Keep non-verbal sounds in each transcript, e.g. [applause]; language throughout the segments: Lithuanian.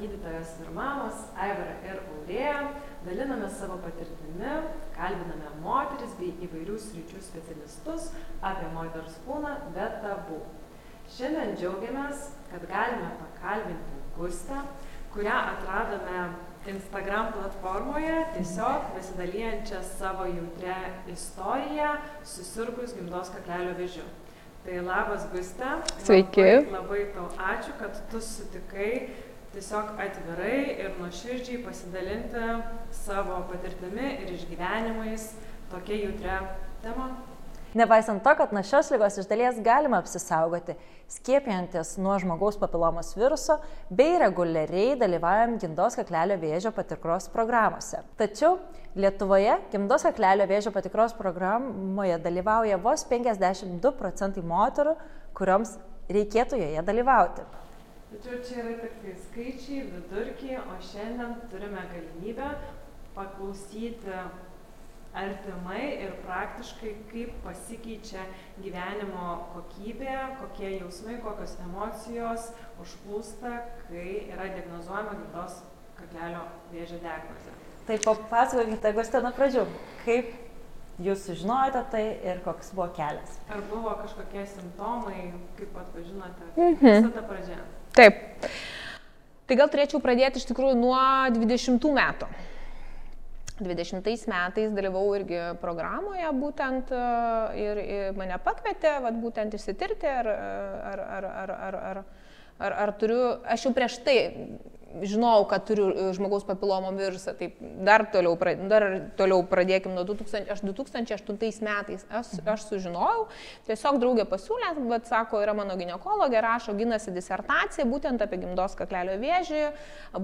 gydytojas ir mamos Aivara ir Aurėja, daliname savo patirtimi, kalbiname moteris bei įvairių sričių specialistus apie moters kūną be tabų. Šiandien džiaugiamės, kad galime pakalbinti Gustę, kurią atradome Instagram platformoje, tiesiog besidalyjančią savo jautrę istoriją susirgus gimdos kaklelio vėžiu. Tai labas, Guste. Sveiki. Labai, labai tau ačiū, kad tu sutikai tiesiog atvirai ir nuoširdžiai pasidalinti savo patirtimi ir išgyvenimais tokia jautria tema. Nepaisant to, kad nuo šios lygos iš dalies galima apsisaugoti, skiepijantis nuo žmogaus papilomos viruso bei reguliariai dalyvaujant gimdos kaklelio vėžio patikros programuose. Tačiau Lietuvoje gimdos kaklelio vėžio patikros programoje dalyvauja vos 52 procentai moterų, kurioms reikėtų joje dalyvauti. Tačiau čia yra tik tai skaičiai, vidurkiai, o šiandien turime galimybę paklausyti artimai ir praktiškai, kaip pasikeičia gyvenimo kokybė, kokie jausmai, kokios emocijos užplūsta, kai yra diagnozuojama gimdos kaklelio vėžio diagnozė. Tai papasakokite, Gustė, nuo pradžių, kaip jūs sužinojote tai ir koks buvo kelias. Ar buvo kažkokie simptomai, kaip atpažinote, Mhm. visa ta pradžia? Taip. Tai gal turėčiau pradėti iš tikrųjų nuo 20 metų. 20 metais dalyvau irgi programoje būtent e, ir, ir mane pakvietė, vat, būtent išsitirti, ar, ar, ar, ar, ar, ar, ar, ar turiu, aš jau prieš tai žinojau, kad turiu e, žmogaus papilomo virusą, tai dar toliau, dar toliau pradėkim nuo 2000, aš 2008 metais aš, aš sužinojau, tiesiog draugė pasiūlė, bet sako, yra mano gynekologė, rašo, ginasi disertaciją būtent apie gimdos kaklelio vėžį,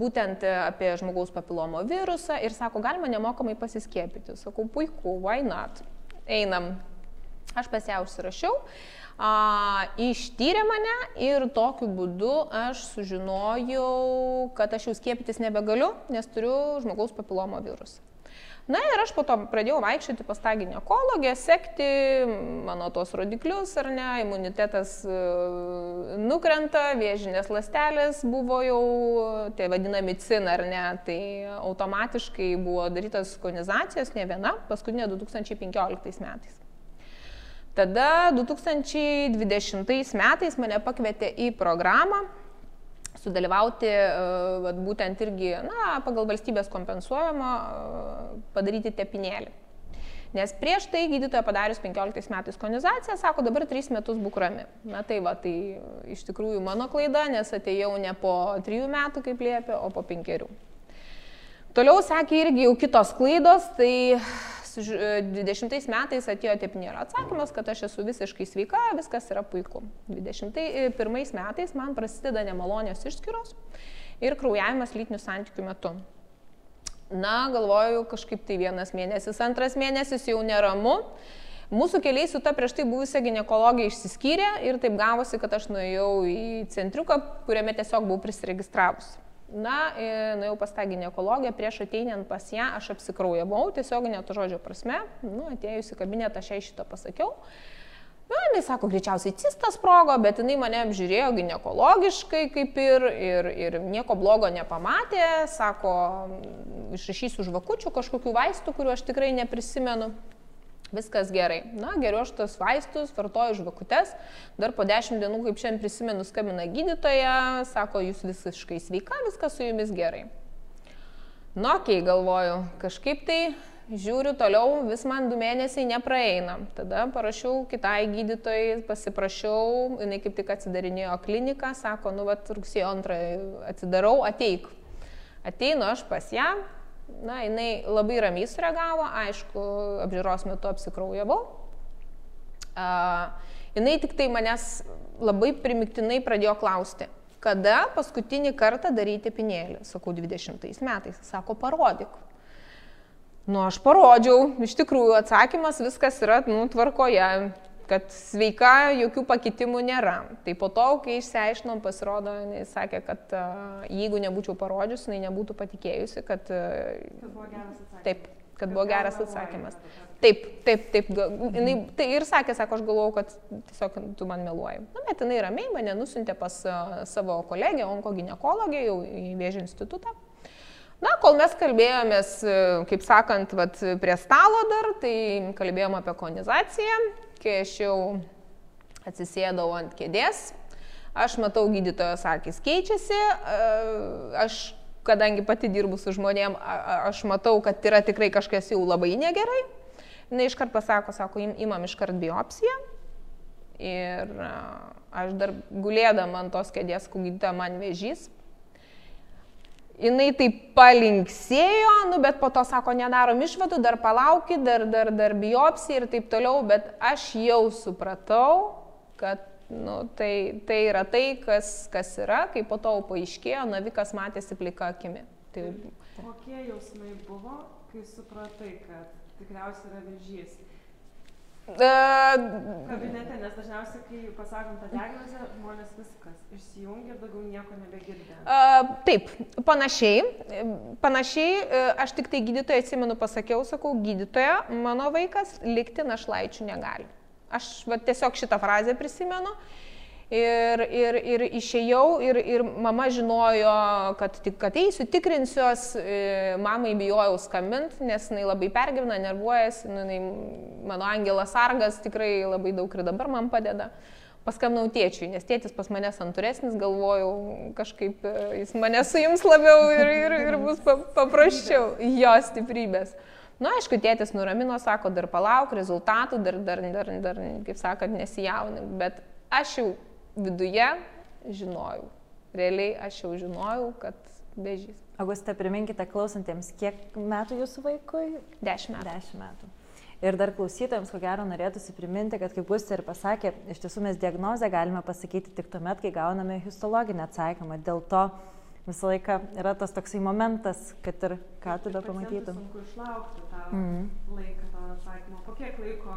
būtent e, apie žmogaus papilomo virusą ir sako, galima nemokamai pasiskiepyti. Sakau, puiku, why not? Einam. Aš pas ją užsirašiau, a, ištyrė mane ir tokiu būdu aš sužinojau, kad aš jau skiepytis nebegaliu, nes turiu žmogaus papilomo virusą. Na ir aš po to pradėjau vaikščioti pas tą gynekologę, sekti mano tos rodiklius, ar ne, imunitetas e, nukrenta, vėžinės lastelės buvo jau, tai vadinami CIN, ar ne, tai automatiškai buvo darytas konizacijos, ne viena, paskutinė 2015 metais. Tada 2020 metais mane pakvietė į programą sudalyvauti, e, vat, būtent irgi, na, pagal valstybės kompensuojama e, padaryti tepinėlį. Nes prieš tai gydytoja padarius 15 metais konizaciją, sako, dabar 3 metus būk rami. Na tai va, tai iš tikrųjų mano klaida, nes atėjau ne po 3 metų, kaip liepia, o po 5. Toliau sekė irgi jau kitos klaidos, tai 20 metais atėjo tepinėlio atsakymas, kad aš esu visiškai sveika, viskas yra puiku. 21 metais man prasideda nemalonios išskiros ir kraujavimas lytinių santykių metu. Na, galvoju, kažkaip tai vienas mėnesis, antras mėnesis jau neramu. Mūsų keliai su ta prieš tai buvusia gynekologija išsiskyrė ir taip gavosi, kad aš nuėjau į centriuką, kuriame tiesiog buvau prisiregistravus. Na, e, nuėjau pas tą gynekologiją, prieš ateinant pas ją aš apsikraujavau, tiesiog net žodžio prasme, nu, atėjus į kabinetą aš jai šitą pasakiau. Na, jinai sako, greičiausiai cistas sprogo, bet jinai mane apžiūrėjo gynekologiškai kaip ir, ir, ir nieko blogo nepamatė, sako, išrašysiu žvakučių kažkokių vaistų, kuriuo aš tikrai neprisimenu. Viskas gerai. Na, geriau aš tas vaistus, vartoju žvakutes, dar po 10 dienų, kaip šiandien prisimenu, skambina gydytoja, sako, jūs visiškai sveika, viskas su jumis gerai. Nu, okei, okay, galvoju, kažkaip tai žiūriu toliau, vis man du mėnesiai nepraeina. Tada parašiau kitai gydytojai, pasiprašiau, jinai kaip tik atsidarinėjo kliniką, sako, nu, vat rugsėjo antrą atsidarau, ateik. Ateinu aš pas ją, na, jinai labai ramiai sureagavo, aišku, apžiūros metu apsikraujavau. Uh, jinai tik tai manęs labai primiktinai pradėjo klausti, kada paskutinį kartą daryti pinėlį. Sakau, 20 metais. Sako, parodyk. Nu, aš parodžiau, iš tikrųjų atsakymas viskas yra, nu, tvarkoje, kad sveika, jokių pakitimų nėra. Tai po to, kai išsiaiškinom, pasirodo, jis sakė, kad jeigu nebūčiau parodžius, jinai nebūtų patikėjusi, kad... Tas buvo geras atsakymas. taip, kad buvo geras atsakymas. Taip, taip, taip. Jinai, tai ir sakė, sako, aš galvojau, kad tiesiog tu man meluoji. Na, bet jinai ramiai mane nusintė pas savo kolegę, onkoginekologę, jau į Vėžio institutą. Na, kol mes kalbėjomės, kaip sakant, vat, prie stalo dar, tai kalbėjom apie konizaciją, kai aš jau atsisėdau ant kėdės, aš matau gydytojos akis keičiasi, aš kadangi pati dirbu su žmonėm, aš matau, kad yra tikrai kažkas jau labai negerai. Jis iškart pasako, sako, imam iškart biopsiją. Ir aš dar gulėdama ant tos kėdės, kugyta man vėžys. Jis taip palinksėjo, nu, bet po to sako, nedarom išvadų, dar palaukit, dar, dar, dar biopsija ir taip toliau, bet aš jau supratau, kad nu, tai, tai yra tai, kas, kas yra, kai po to paaiškėjo, navikas matėsi plika akimi. Tai... Kokie jausmai buvo, kai supratai, kad tikriausiai yra vėžys. Uh, kabinete, nes dažniausiai, kai pasakom tą diagnozę, žmonės viskas išsijungia ir daugiau nieko nebegirdė. Uh, taip, panašiai. Panašiai, aš tik tai gydytoja atsimenu, pasakiau, sakau, gydytoja, mano vaikas likti našlaičių negali. Aš va, tiesiog šitą frazę prisimenu. Uh, Ir, ir, ir išėjau ir, ir mama žinojo, kad, kad eisiu, tikrinsiuos, e, mamai bijojau skambinti, nes jinai labai pergyvena, nervuojasi, nu, jinai, mano angelas sargas tikrai labai daug ir dabar man padeda. Paskambinau tėčiui, nes tėtis pas mane santūresnis, galvojau, kažkaip e, jis mane suims labiau ir, ir, ir bus paprasčiau, jo stiprybės. Na, nu, aišku, tėtis nuramino, sako, dar palauk rezultatų, dar, dar, dar, dar kaip sakant, nesijauni, bet aš jau viduje žinojau. Realiai aš jau žinojau, kad bežys. Auguste, priminkite klausantiems, kiek metų jūsų vaikui? Dešimt metų. Dešimt metų. Ir dar klausytojams, ko gero, norėtųsi priminti, kad kaip Gustė ir pasakė, iš tiesų mes diagnozę galime pasakyti tik tuomet, kai gauname histologinį atsakymą. Dėl to visą laiką yra tas toksai momentas, kad ir ką tu be pamatytum. Sunku išlaukti tą mm laiką, tą atsakymą. Po kiek laiko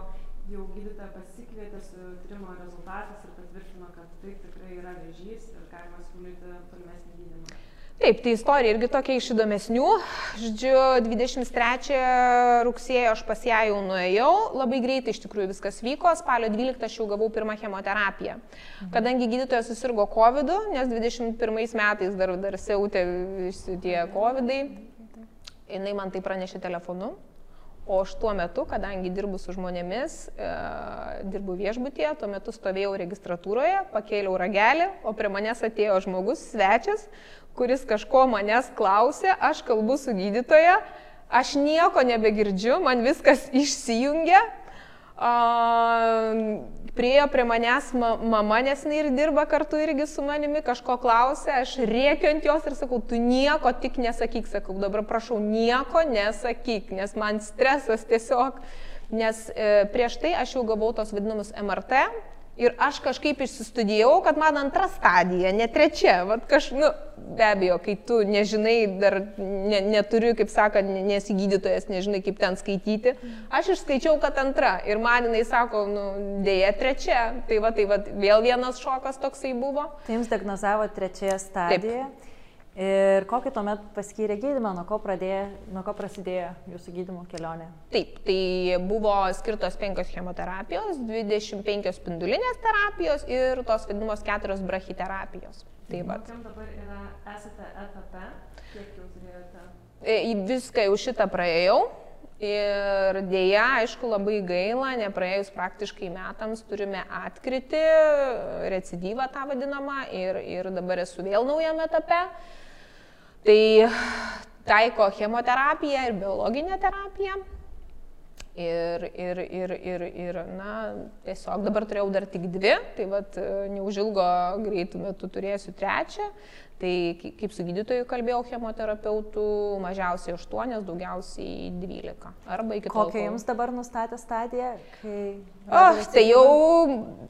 jau gydytoja pasikvietė su tyrimo rezultatais ir patvirtino, kad taip tikrai yra vėžys ir galima siūlyti tolimesnį gydymą. Taip, tai istorija irgi tokia iš įdomesnių. Žodžiu, 23 rugsėjo aš pas ją jau nuėjau, labai greitai iš tikrųjų viskas vyko, spalio 12 aš jau gavau pirmą chemoterapiją. Mhm. Kadangi gydytojas susirgo COVID, nes 21 metais dar, dar siautė visi tie COVID, jinai man tai pranešė telefonu. O aš tuo metu, kadangi dirbu su žmonėmis, e, dirbu viešbutyje, tuo metu stovėjau registratūroje, pakėliau ragelį, o prie manęs atėjo žmogus, svečias, kuris kažko manęs klausė, aš kalbu su gydytoja, aš nieko nebegirdžiu, man viskas išsijungia. Priejo prie manęs ma mama, nes jinai ir dirba kartu irgi su manimi, kažko klausė, aš rėkiu ant jos ir sakau, tu nieko tik nesakyk, sakau, dabar prašau, nieko nesakyk, nes man stresas tiesiog, nes e, prieš tai aš jau gavau tos vadinamus MRT, Ir aš kažkaip išsistudijau, kad man antra stadija, ne trečia. Vat kaž, nu, be abejo, kai tu nežinai, dar ne, neturi, kaip sakant, nesi gydytojas, nežinai, kaip ten skaityti. Aš išskaičiau, kad antra. Ir man jinai sako, nu, dėja trečia. Tai va, tai va, vėl vienas šokas toksai buvo. Tai jums diagnozavo trečiąją stadiją. Taip. Ir kokį tuomet paskyrė gydymą, nuo ko, pradėjo, nuo ko prasidėjo jūsų gydymo kelionė? Taip, tai buvo skirtos penkios chemoterapijos, 25 spindulinės terapijos ir tos vadinamos keturios brachiterapijos. Tai. Kokiam dabar yra, esate etape, kiek jau turėjote? E, viską jau šitą praėjau. Ir dėja, aišku, labai gaila, nepraėjus praktiškai metams turime atkritį, recidyvą tą vadinamą ir, ir dabar esu vėl naujame etape. Tai taiko chemoterapiją ir biologinę terapiją. Ir, ir, ir, ir, ir, na, tiesiog dabar turėjau dar tik dvi, tai vad neužilgo greitų metų turėsiu trečią. Tai kaip su gydytoju kalbėjau, chemoterapeutų mažiausiai 8, daugiausiai 12. Arba iki tol. Kokią jums dabar nustatė stadiją? Kai... O, tai jau,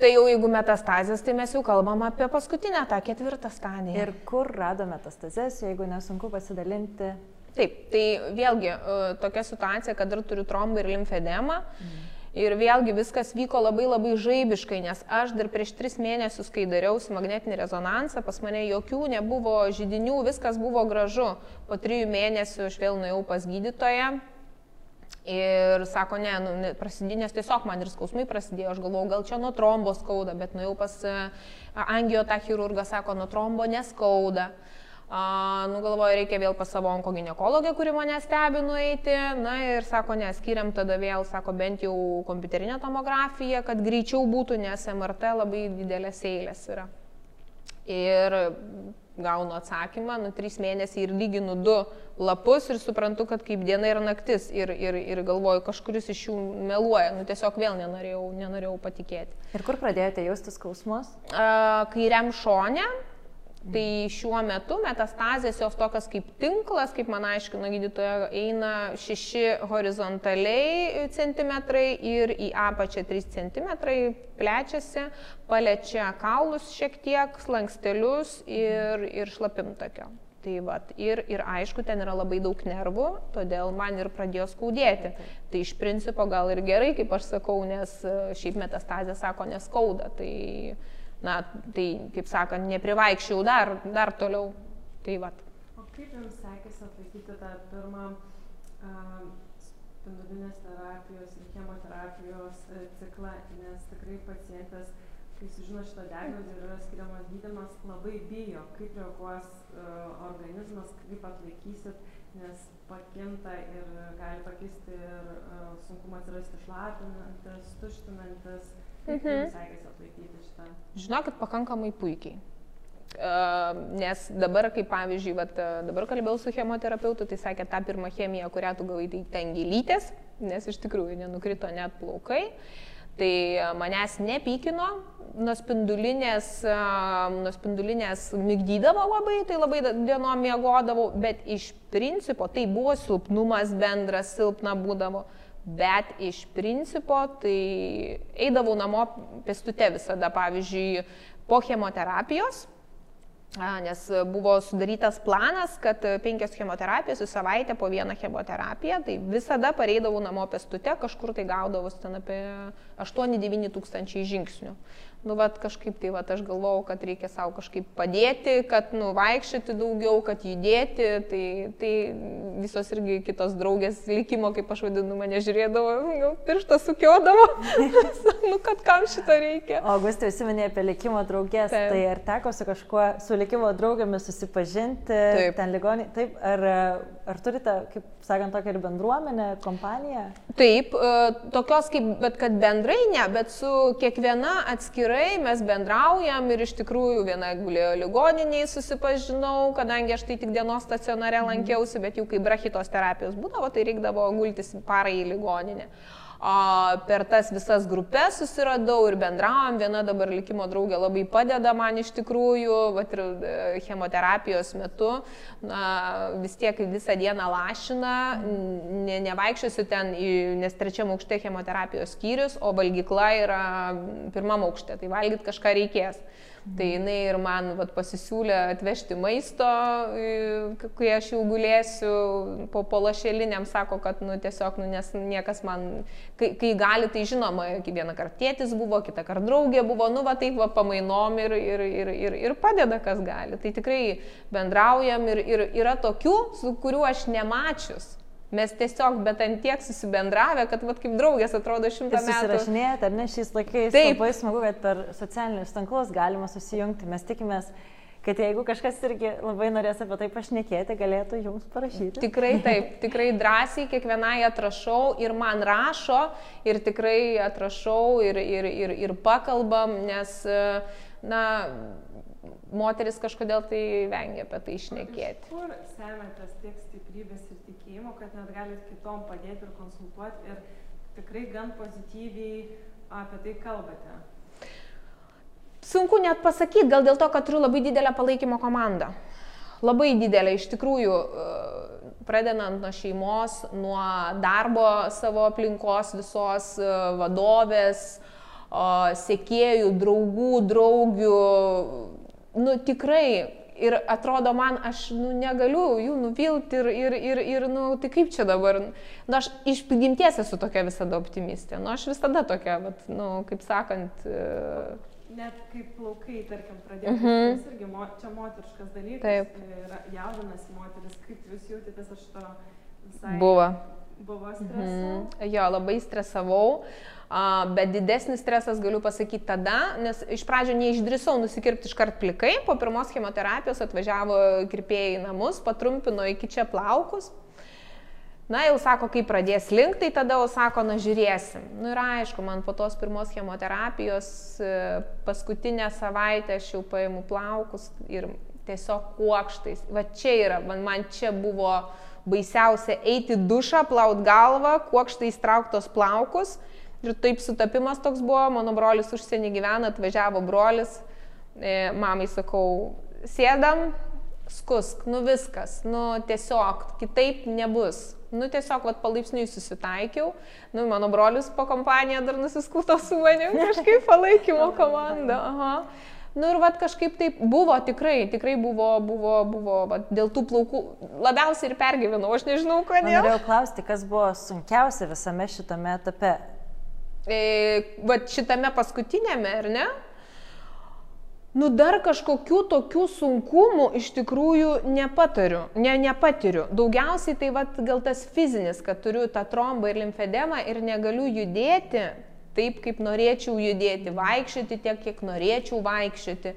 tai jau jeigu metastazės, tai mes jau kalbam apie paskutinę, tą ketvirtą stadiją. Ir kur rado metastazės, jeigu nesunku pasidalinti? Taip, tai vėlgi e, tokia situacija, kad dar turiu trombą ir limfedemą. Mhm Ir vėlgi viskas vyko labai labai žaibiškai, nes aš dar prieš tris mėnesius, kai dariausi magnetinį rezonansą, pas mane jokių nebuvo žydinių, viskas buvo gražu. Po trijų mėnesių aš vėl nuėjau pas gydytoją Ir sako, ne, nu, nes tiesiog man ir skausmai prasidėjo, aš galvojau, gal čia nuo trombo skauda, bet nu jau pas angio tą chirurgą sako, nuo trombo neskauda. A, nu galvoju, reikia vėl pas savo onkoginekologę, kuri mane stebi nueiti. Na ir sako, neskiriam tada vėl, sako, bent jau kompiuterinę tomografiją, kad greičiau būtų, nes MRT labai didelės eilės yra. Ir gaunu atsakymą, nu, trys mėnesiai ir lyginu du lapus ir suprantu, kad kaip diena ir naktis ir, ir, ir galvoju, kažkuris iš jų meluoja, nu, tiesiog vėl nenorėjau, nenorėjau patikėti. Ir kur pradėjote jausti skausmus? Kairiam šonė, Tai šiuo metu metastazės jos tokios kaip tinklas, kaip man aiškino gydytoja, eina 6 horizontaliai centimetrai ir į apačią 3 centimetrai plečiasi, paliečia kaulus šiek tiek, slankstelius ir, ir šlapimtakio. Tai vat, ir, ir aišku, ten yra labai daug nervų, todėl man ir pradėjo skaudėti. Tai iš principo gal ir gerai, kaip aš sakau, nes šiaip metastazė sako neskauda. Tai, na, tai, kaip sakant, neprivaikščiau dar, dar toliau. Tai vat. O kaip jums sekėsi atlaikyti tą pirmą uh, spindulinės terapijos ir chemoterapijos uh, ciklą, nes tikrai pacientas, kai sužino šitą diagnozę ir yra skiriamas gydimas, labai bijo, kaip reaguos uh, organizmas, kaip atlaikysit, nes pakinta ir gali pakisti ir uh, sunkumas atsirasti šlapinantis, tuštinantis. Kaip mhm. Žinokit, pakankamai puikiai. Uh, nes dabar, kaip pavyzdžiui, vat, dabar kalbėjau su chemoterapeutu, tai sakė, ta pirma chemija, kurią tu gavai, tai ten gilytės, nes iš tikrųjų nenukrito net plaukai. Tai manęs nepykino, nuo spindulinės, nuo spindulinės mygdydavo labai, tai labai dienom miegodavau, bet iš principo tai buvo silpnumas bendras, silpna būdavo. Bet iš principo tai eidavau namo pestute visada, pavyzdžiui, po chemoterapijos, nes buvo sudarytas planas, kad penkios chemoterapijos į savaitę po vieną chemoterapiją, tai visada pareidavau namo pestute, kažkur tai gaudavau ten apie 8-9 tūkstančiai žingsnių nu vat kažkaip tai vat aš galvojau, kad reikia savo kažkaip padėti, kad nu vaikščioti daugiau, kad judėti, tai, tai visos irgi kitos draugės likimo, kaip aš vadinu, mane žiūrėdavo, jau pirštą sukiodavo, [laughs] nu kad kam šito reikia. O Augustai užsiminė apie likimo draugės, taip. tai ar teko su kažkuo, su likimo draugėmis susipažinti taip. ten ligonį, taip, ar, ar turite, kaip sakant, tokią ir bendruomenę, kompaniją? Taip, e, tokios kaip, bet kad bendrai ne, bet su kiekviena atskira atskirai, mes bendraujam ir iš tikrųjų viena gulėjo ligoniniai susipažinau, kadangi aš tai tik dienos stacionare mhm. lankiausi, bet jau kai brachitos terapijos būdavo, tai reikdavo gultis parą į ligoninę. Per tas visas grupės susiradau ir bendravom, viena dabar likimo draugė labai padeda man iš tikrųjų, vat ir e, chemoterapijos metu, na, vis tiek visą dieną lašina, ne, nevaikščiosiu ten, nes trečiam aukšte chemoterapijos skyrius, o valgykla yra pirmam aukšte, tai valgyti kažką reikės. Tai jinai ir man vat, pasisiūlė atvežti maisto, kai aš jau gulėsiu po polašėliniam, sako, kad nu, tiesiog, nu, nes niekas man, kai, kai gali, tai žinoma, vieną kartą tėtis buvo, kitą kartą draugė buvo, nu va taip va pamainom ir, ir, ir, ir, ir padeda, kas gali. Tai tikrai bendraujam ir, ir yra tokių, su kuriuo aš nemačius Mes tiesiog, bet ant tiek susibendravę, kad, vat, kaip draugės atrodo šimtą metų. Susirašinėjate, ar ne šiais laikais? Taip. Labai smagu, kad per socialinius tinklus galima susijungti. Mes tikimės, kad jeigu kažkas irgi labai norės apie tai pašnekėti, galėtų jums parašyti. Tikrai taip, [laughs] tikrai drąsiai kiekvienai atrašau ir man rašo ir tikrai atrašau ir, ir, ir, ir pakalbam, nes, na, moteris kažkodėl tai vengia apie tai išnekėti. Kur semiatės tiek stiprybės ir tikėjimo, kad net galit kitom padėti ir konsultuoti ir tikrai gan pozityviai apie tai kalbate? Sunku net pasakyti, gal dėl to, kad turiu labai didelę palaikymo komandą. Labai didelė, iš tikrųjų, e, pradedant nuo šeimos, nuo darbo savo aplinkos, visos e, vadovės, sėkėjų, draugų, draugių, nu tikrai ir atrodo man, aš nu, negaliu jų nuvilti ir, ir, ir, ir nu, tai kaip čia dabar, nu, aš iš prigimties esu tokia visada optimistė, nu, aš visada tokia, vat, nu, kaip sakant. Uh... Net kaip plaukai, tarkim, pradėjo, uh -huh. tas irgi mo, čia moteriškas dalykas, Taip. jaudinasi moteris, kaip jūs jautėtės aš to visai. Buvo. Buvo stresas. Mhm. Jo, labai stresavau. Bet didesnis stresas galiu pasakyti tada, nes iš pradžio neišdrisau nusikirpti iškart plikai, po pirmos chemoterapijos atvažiavo kirpėjai į namus, patrumpino iki čia plaukus. Na, jau sako, kai pradės link, tai tada jau sako, na žiūrėsim. Na nu, ir aišku, man po tos pirmos chemoterapijos e, paskutinę savaitę aš jau paimu plaukus ir tiesiog kuokštais. Va čia yra, man, man čia buvo baisiausia eiti dušą, plaut galvą, kuokštais trauktos plaukus Ir taip sutapimas toks buvo, mano brolis užsienį gyvena, atvažiavo brolis, e, mamai sakau, sėdam, skusk, nu viskas, nu tiesiog, kitaip nebus. Nu tiesiog, vad, palaipsniui susitaikiau, nu mano brolius po kompaniją dar nusiskuto su manim, [laughs] kažkaip palaikymo komanda. Aha. Nu ir vad kažkaip taip buvo tikrai, tikrai buvo, buvo, buvo, vat, dėl tų plaukų labiausiai ir pergyvenau, aš nežinau kodėl. Norėjau klausti, kas buvo sunkiausia visame šitame etape e, va šitame paskutinėme, ar ne? Nu dar kažkokių tokių sunkumų iš tikrųjų nepatariu, ne, nepatiriu. Daugiausiai tai va gal tas fizinis, kad turiu tą trombą ir limfedemą ir negaliu judėti taip, kaip norėčiau judėti, vaikščioti tiek, kiek norėčiau vaikščioti.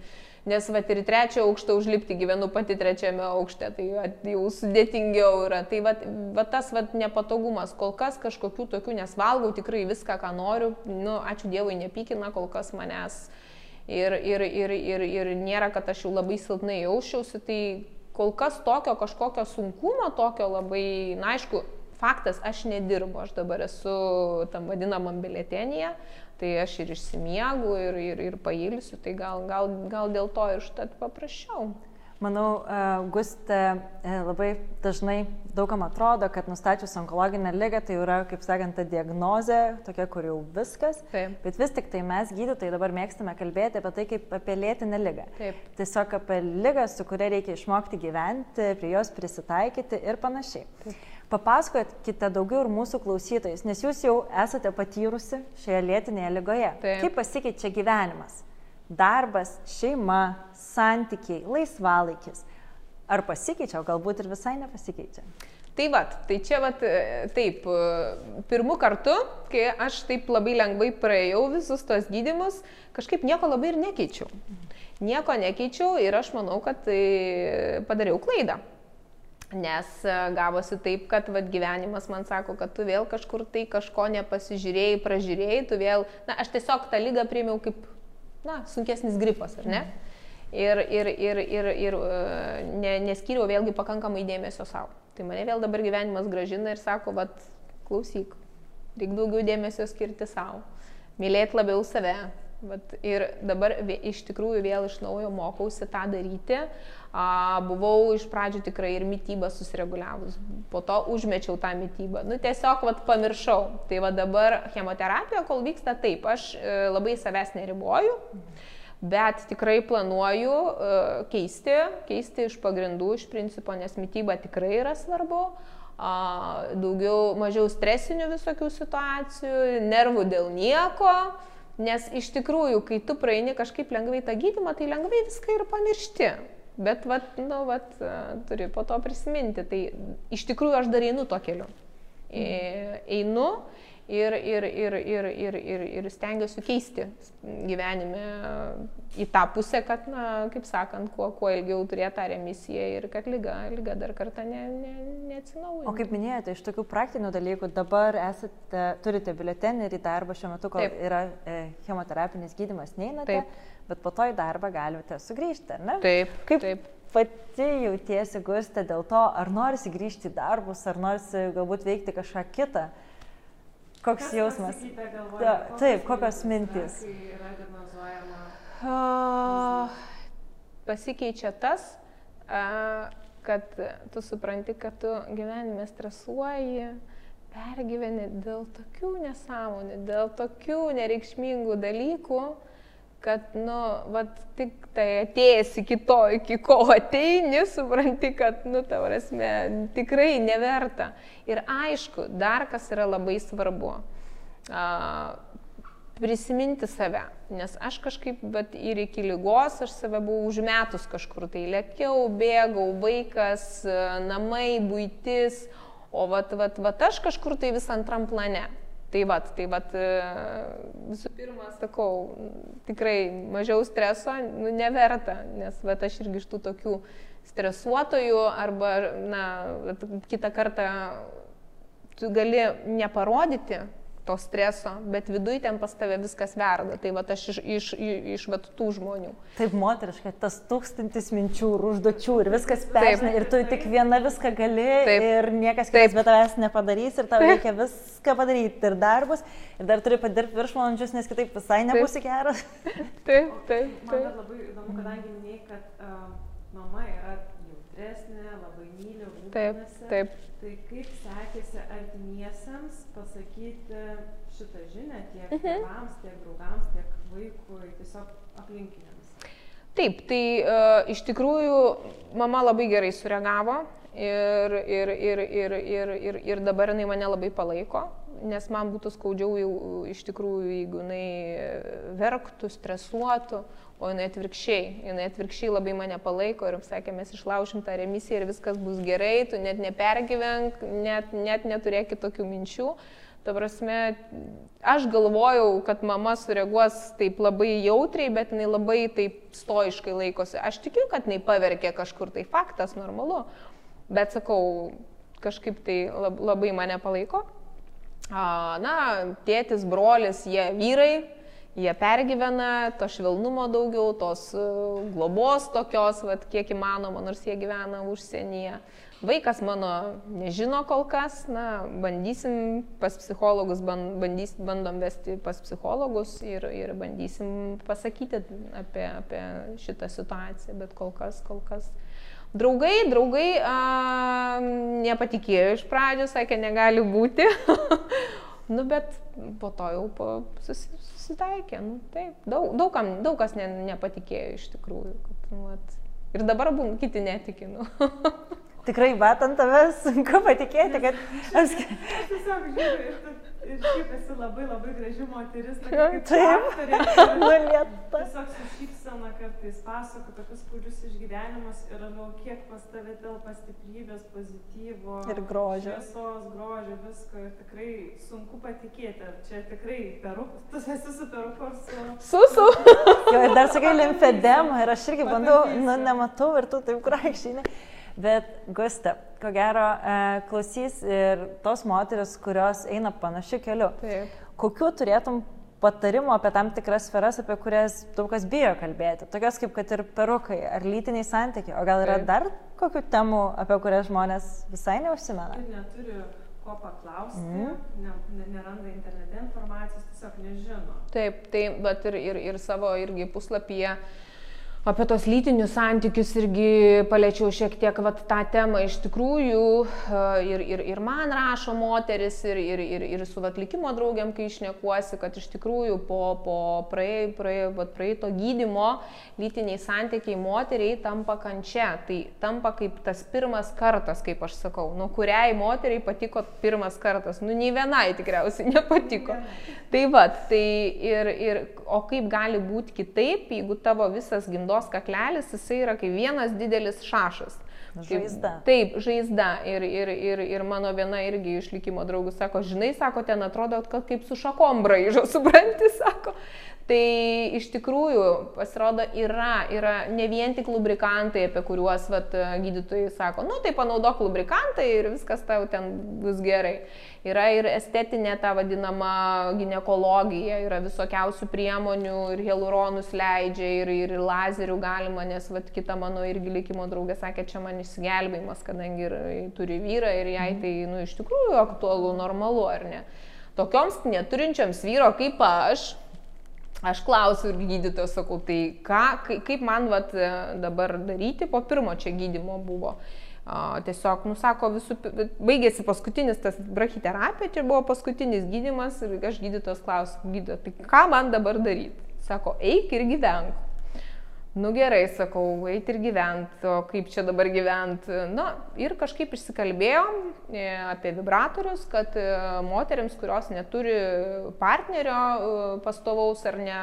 Nes va ir trečią aukštą užlipti gyvenu pati trečiame aukšte, tai va, jau sudėtingiau yra. Tai va, va tas va, nepatogumas, kol kas kažkokių tokių, nes valgau tikrai viską, ką noriu, nu, ačiū Dievui, nepykina kol kas manęs. Ir, ir, ir, ir, ir nėra, kad aš jau labai silpnai jaučiausi, tai kol kas tokio kažkokio sunkumo, tokio labai, na aišku, faktas, aš nedirbu, aš dabar esu tam vadinamam biletenyje, tai aš ir išsimiegu, ir, ir, ir pailsiu, tai gal, gal, gal dėl to ir štat paprasčiau. Manau, e, Gustė e, labai dažnai daugam atrodo, kad nustačius onkologinę lygą tai yra, kaip sakant, ta diagnozė, tokia, kur jau viskas. Taip. Bet vis tik tai mes gydytojai dabar mėgstame kalbėti apie tai kaip apie lėtinę lygą. Taip. Tiesiog apie lygą, su kuria reikia išmokti gyventi, prie jos prisitaikyti ir panašiai. Taip. Papasakokite daugiau ir mūsų klausytojus, nes jūs jau esate patyrusi šioje lėtinėje lygoje. Taip. Kaip pasikeičia gyvenimas? Darbas, šeima, santykiai, laisvalaikis. Ar pasikeičia, o galbūt ir visai nepasikeičia? Tai vad, tai čia vad, taip, pirmų kartų, kai aš taip labai lengvai praėjau visus tos gydimus, kažkaip nieko labai ir nekeičiau. Nieko nekeičiau ir aš manau, kad tai padariau klaidą. Nes e, gavosi taip, kad vat, gyvenimas man sako, kad tu vėl kažkur tai kažko nepasižiūrėjai, pražiūrėjai, tu vėl, na, aš tiesiog tą lygą priėmiau kaip, na, sunkesnis gripas, ar ne? Ir, ir, ir, ir, ir e, ne, neskyriau vėlgi pakankamai dėmesio savo. Tai mane vėl dabar gyvenimas gražina ir sako, vad, klausyk, reikia daugiau dėmesio skirti savo, mylėti labiau save, Vat, ir dabar iš tikrųjų vėl iš naujo mokausi tą daryti. A, buvau iš pradžių tikrai ir mytybą susireguliavus, po to užmečiau tą mytybą. Nu, tiesiog vat, pamiršau. Tai va dabar chemoterapija, kol vyksta taip, aš e, labai savęs neriboju. Bet tikrai planuoju uh, keisti, keisti iš pagrindų, iš principo, nes mytyba tikrai yra svarbu. Uh, daugiau, mažiau stresinių visokių situacijų, nervų dėl nieko. Nes iš tikrųjų, kai tu praeini kažkaip lengvai tą gydimą, tai lengvai viską ir pamiršti. Bet, vat, nu, vat, turi po to prisiminti. Tai iš tikrųjų aš dar einu to keliu. E, einu ir, ir, ir, ir, ir, ir, ir stengiuosi keisti gyvenime į tą pusę, kad, na, kaip sakant, kuo, kuo ilgiau turėtų tą remisiją ir kad lyga, lyga dar kartą ne, ne, neatsinaujina. O kaip minėjote, iš tokių praktinių dalykų dabar esate, turite biuletenį ir į darbą šiuo metu, kol Taip. yra e, chemoterapinis gydimas, neinate, Taip. bet po to į darbą galite sugrįžti, ar ne? Taip. Kaip Taip. pati jautiesi gustė dėl to, ar norisi grįžti į darbus, ar norisi galbūt veikti kažką kitą? Koks Kas jausmas? Galvoje, da, taip, kokios mintys? Uh, pasikeičia tas, uh, kad tu supranti, kad tu gyvenime stresuoji, pergyveni dėl tokių nesąmonių, dėl tokių nereikšmingų dalykų, kad, nu, vat, tik tai atėjęs iki to, iki ko ateini, supranti, kad, nu, ta prasme, tikrai neverta. Ir aišku, dar kas yra labai svarbu. A, prisiminti save, nes aš kažkaip, bet ir iki lygos aš save buvau užmetus kažkur, tai lėkiau, bėgau, vaikas, namai, būtis, O vat, vat, vat aš kažkur tai vis antram plane. Tai vat, tai vat, e, visų pirma, sakau, tikrai mažiau streso, nu, neverta, nes vat, aš irgi iš tų tokių stresuotojų arba, na, kitą kartą tu gali neparodyti to streso, bet viduje ten pas tave viskas verda. Tai va aš iš, iš, iš, vat, tų žmonių. Taip moteriškai, tas tūkstantis minčių ir užduočių ir viskas persina ir tu tik viena viską gali taip. ir niekas kitas be tavęs nepadarys ir tau reikia viską padaryti ir darbus ir dar turi padirbti viršvalandžius, nes kitaip visai nebūsi geras. Taip, taip. taip. Man labai įdomu, kadangi minėjai, kad uh, mama yra jautresnė, labai myli, rūpinasi. Taip, taip. Tai kaip sekėsi artimiesiems pasakyti šitą žinią tiek mhm. tėvams, tiek draugams, tiek vaikui, tiesiog aplinkiniams? Taip, tai uh, iš tikrųjų mama labai gerai sureagavo ir, ir, ir, ir, ir, ir, ir dabar jinai mane labai palaiko, nes man būtų skaudžiau jau iš tikrųjų, jeigu jinai verktų, stresuotų, o jinai atvirkščiai, jinai atvirkščiai labai mane palaiko ir sakė, mes išlaušim tą remisiją ir viskas bus gerai, tu net nepergyvenk, net, net neturėk kitokių minčių. Ta prasme, aš galvojau, kad mama sureaguos taip labai jautriai, bet jinai labai taip stoiškai laikosi. Aš tikiu, kad jinai paverkė kažkur, tai faktas, normalu. Bet sakau, kažkaip tai labai mane palaiko. Na, tėtis, brolis, jie vyrai, jie pergyvena, to švelnumo daugiau, tos e, globos tokios, vat, kiek įmanoma, nors jie gyvena užsienyje. Vaikas mano nežino kol kas, na, bandysim pas psichologus, bandys, bandom vesti pas psichologus ir, ir bandysim pasakyti apie, apie šitą situaciją, bet kol kas, kol kas. Draugai, draugai a, nepatikėjo iš pradžių, sakė, negali būti. [laughs] nu, bet po to jau po, sus, susitaikė. Nu, taip, daug, daug, kam, daug kas ne, nepatikėjo iš tikrųjų. Kad, nu, at, ir dabar būn, kiti netikinu. [laughs] Tikrai, matant tavęs, sunku patikėti, kad... [laughs] Aš tiesiog žiūriu ir, šiaip esi labai labai graži moteris. Taip, nulieta. [laughs] Tiesiog su šypsena kartais pasako tokius skaudžius išgyvenimus ir galvoju, kiek pas tave telpa stiprybės, pozityvo. Ir grožio. Šviesos, grožio, visko. Ir tikrai sunku patikėti. Čia tikrai perukas. Tu esi su peruku ar su... Su, su. jo, ir dar sakai limfedema ir aš irgi bandau, nu, nematau ir tu taip grakščiai. Bet Gusta, ko gero, e, klausys ir tos moteris, kurios eina panašiu keliu. Taip. Kokiu turėtum patarimų apie tam tikras sferas, apie kurias daug kas bijo kalbėti. Tokios kaip kad ir perukai ar lytiniai santykiai. O gal yra Taip. dar kokių temų, apie kurias žmonės visai neužsimena? Ir neturiu ko paklausti, mm. ne, ne, neranda internete informacijos, tiesiog nežino. Taip, tai, bet ir, ir, ir savo irgi puslapyje apie tos lytinius santykius irgi paliečiau šiek tiek vat, tą temą iš tikrųjų e, ir, ir, ir man rašo moteris ir, ir, ir, ir su atlikimo draugiam, kai išnekuosi, kad iš tikrųjų po, po praeito prae, prae, gydimo lytiniai santykiai moteriai tampa kančia. Tai tampa kaip tas pirmas kartas, kaip aš sakau, nuo kuriai moteriai patiko pirmas kartas. Nu, nei vienai tikriausiai nepatiko. Tai vad, tai ir, ir, o kaip gali būti kitaip, jeigu tavo visas gimdymas gimdos kaklelis, jisai yra kaip vienas didelis šašas. Žaizda. Taip, žaizda. Ir, ir, ir, ir mano viena irgi išlikimo draugų sako, žinai, sako, ten atrodo, kad kaip su šakom braižo, [laughs] supranti, sako. Tai iš tikrųjų pasirodo yra, yra ne vien tik lubrikantai, apie kuriuos vat, gydytojai sako, nu tai panaudok lubrikantą ir viskas tau ten bus gerai. Yra ir estetinė ta vadinama gynekologija, yra visokiausių priemonių ir hialuronus leidžia ir, ir lazerių galima, nes vat, kita mano irgi likimo draugė sakė, čia man išsigelbėjimas, kadangi ir, turi vyrą ir jai tai nu, iš tikrųjų aktualu, normalu, ar ne. Tokioms neturinčiams vyro kaip aš, Aš klausiu ir gydytojo sakau, tai ką, kaip man vat, dabar daryti, po pirmo čia gydimo buvo. Tiesiog, nusako, visų, baigėsi paskutinis tas brachiterapija, čia buvo paskutinis gydimas ir aš gydytos klausiu, gydytojo, tai ką man dabar daryti? Sako, eik ir gyvenk. Nu gerai, sakau, eiti ir gyventi, o kaip čia dabar gyventi. Na ir kažkaip išsikalbėjom e, apie vibratorius, kad e, moteriams, kurios neturi partnerio e, pastovaus ar ne,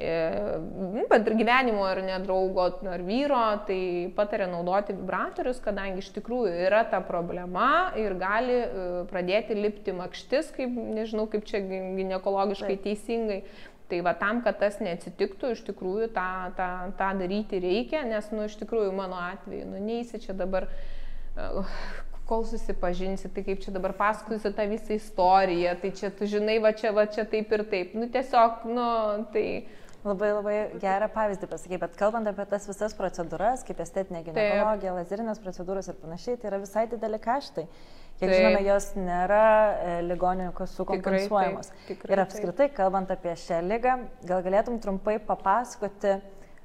nu, bet ir gyvenimo ar ne draugo ar vyro, tai patarė naudoti vibratorius, kadangi iš tikrųjų yra ta problema ir gali pradėti lipti makštis, kaip nežinau, kaip čia gynekologiškai teisingai. Tai va tam, kad tas neatsitiktų, iš tikrųjų tą, tą, tą daryti reikia, nes, nu, iš tikrųjų mano atveju, nu, neįsi čia dabar, uh, kol susipažinsi, tai kaip čia dabar pasakosi tą visą istoriją, tai čia tu žinai, va čia, va čia taip ir taip. Nu, tiesiog, nu, tai... Labai labai gerą pavyzdį pasakai, bet kalbant apie tas visas procedūras, kaip estetinė gynekologija, lazerinės procedūros ir panašiai, tai yra visai dideli kaštai. Kiek taip. žinome, jos nėra e, ligoninių kasų kompensuojamos. Tikrai, taip, tikrai, ir apskritai, taip. kalbant apie šią lygą, gal galėtum trumpai papasakoti,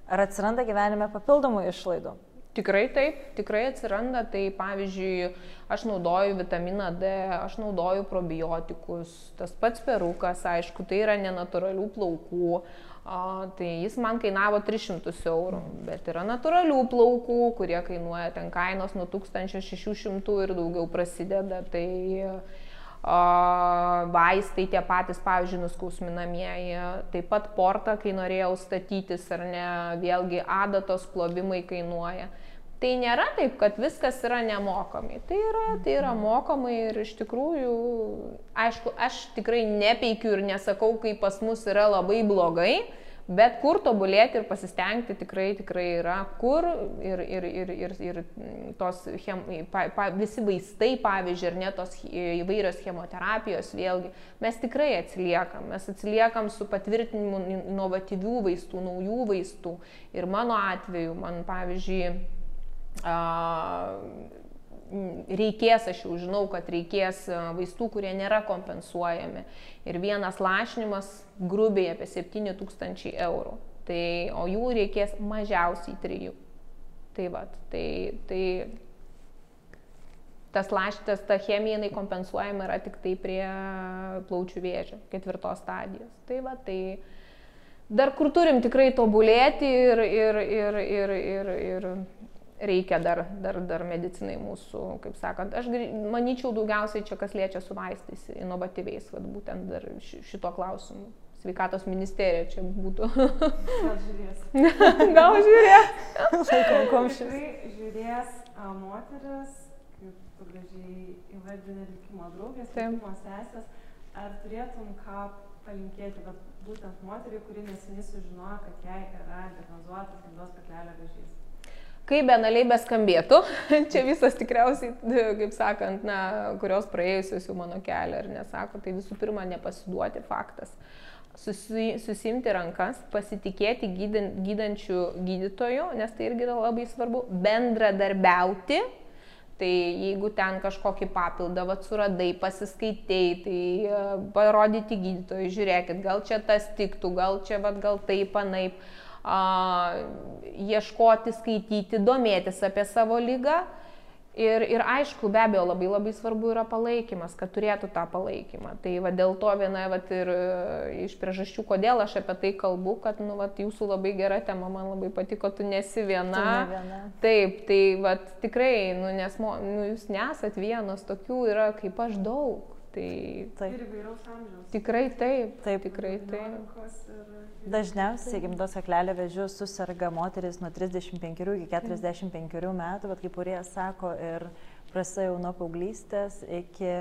ar atsiranda gyvenime papildomų išlaidų? Tikrai taip, tikrai atsiranda. Tai pavyzdžiui, aš naudoju vitaminą D, aš naudoju probiotikus, tas pats perukas, aišku, tai yra nenatūralių plaukų. O, tai jis man kainavo 300 eurų, bet yra natūralių plaukų, kurie kainuoja ten kainos nuo 1600 ir daugiau prasideda. Tai o, vaistai tie patys, pavyzdžiui, nuskausminamieji, taip pat portą, kai norėjau statytis ar ne, vėlgi adatos plovimai kainuoja. Tai nėra taip, kad viskas yra nemokamai. Tai yra, tai yra mokamai ir iš tikrųjų, aišku, aš tikrai nepeikiu ir nesakau, kai pas mus yra labai blogai, bet kur tobulėti ir pasistengti tikrai, tikrai yra, kur ir, ir, ir, ir, ir tos chem, pa, pa, visi vaistai, pavyzdžiui, ir net tos įvairios chemoterapijos, vėlgi, mes tikrai atsiliekam, mes atsiliekam su patvirtinimu inovatyvių vaistų, naujų vaistų. Ir mano atveju, man pavyzdžiui, reikės, aš jau žinau, kad reikės vaistų, kurie nėra kompensuojami. Ir vienas lašinimas grubiai apie 7000 eurų. Tai, o jų reikės mažiausiai 3. Tai va, tai, tai tas laštas, ta chemija, jinai kompensuojama yra tik tai prie plaučių vėžio, ketvirtos stadijos. Tai va, tai dar kur turim tikrai tobulėti ir, ir, ir, ir, ir, ir reikia dar, dar, dar medicinai mūsų, kaip sakant. Aš manyčiau daugiausiai čia, kas liečia su vaistais, inovatyviais, vad būtent dar šito klausimu. Sveikatos ministerija čia būtų. Gal žiūrės. [laughs] Gal žiūrės. Laikom komšis. Tikrai žiūrės moteris, kaip gražiai įvardinė likimo draugės, likimo sesės. Ar turėtum ką palinkėti, bet būtent moteriai, kuri neseniai sužinojo, kad jai yra diagnozuotas gimdos kaklelio vėžys? Kaip benaliai beskambėtų, [laughs] čia visas tikriausiai, kaip sakant, na, kurios praėjusios jau mano kelią ar nesako, tai visų pirma nepasiduoti faktas. Susi, susimti rankas, pasitikėti gydant, gydančių gydytojų, nes tai irgi yra labai svarbu, bendradarbiauti, Tai jeigu ten kažkokį papildą vat, suradai, pasiskaitėjai, tai uh, parodyti gydytojui, žiūrėkit, gal čia tas tiktų, gal čia vat, gal taip, anaip. Uh, ieškoti, skaityti, domėtis apie savo lygą. Ir, ir aišku, be abejo, labai labai svarbu yra palaikymas, kad turėtų tą palaikymą. Tai va, dėl to viena va, ir e, iš priežasčių, kodėl aš apie tai kalbu, kad nu, va, jūsų labai gera tema, man labai patiko, tu nesi viena. Tu ne viena. Taip, tai va, tikrai, nu, nes nu, jūs nesat vienas, tokių yra kaip aš daug. Tai, taip. Ir įvairaus amžiaus. Tikrai taip. Taip, tikrai taip. Ir Dažniausiai gimdos kaklelio vėžiu susirga moteris nuo 35 iki 45 metų, bet kaip Urėja sako, ir prasideda jau nuo paauglystės iki,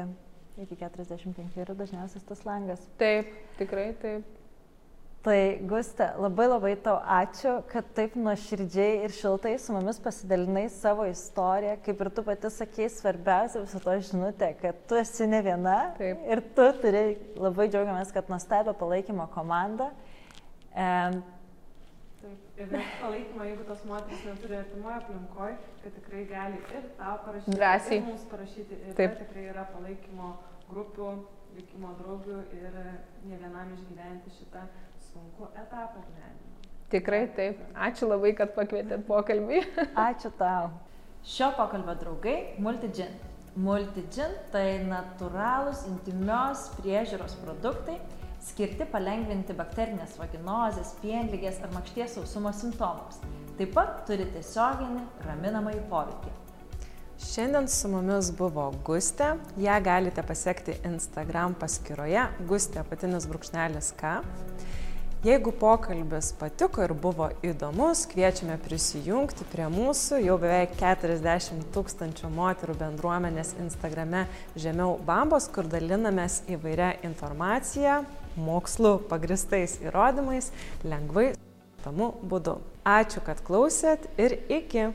iki 45 yra dažniausias tas langas. Taip, tikrai taip. Tai Guste, labai labai tau ačiū, kad taip nuoširdžiai ir šiltai su mumis pasidalinai savo istoriją, kaip ir tu pati sakei, svarbiausia viso to žinutė, kad tu esi ne viena taip. ir tu turi labai džiaugiamės, kad nuostabią palaikymo komandą. Um, Taip, ir palaikymą, jeigu tos moteris neturi artimoje aplinkoje, kad tikrai gali ir tau parašyti, Drąsiai. ir mums parašyti. Ir Taip. tikrai yra palaikymo grupių, likimo draugių ir ne vienam išgyventi šitą sunkų etapą gyvenimo. Tikrai taip. Ačiū labai, kad pakvietėt pokalbį. [laughs] Ačiū tau. Šio pokalbio draugai - Multigin. Multigin tai natūralūs intimios priežiūros produktai skirti palengvinti bakterinės vaginozės, pienlygės ar makšties sausumo simptomams. Taip pat turi tiesioginį raminamąjį poveikį. Šiandien su mumis buvo Gustė. Ja galite pasiekti Instagram paskyroje Gustė patinis brūkšnelis K. Jeigu pokalbis patiko ir buvo įdomus, kviečiame prisijungti prie mūsų jau beveik 40 tūkstančių moterų bendruomenės Instagrame žemiau bambos, kur dalinamės įvairią informaciją, mokslu pagristais įrodymais, lengvai, tamu būdu. Ačiū, kad klausėt ir iki.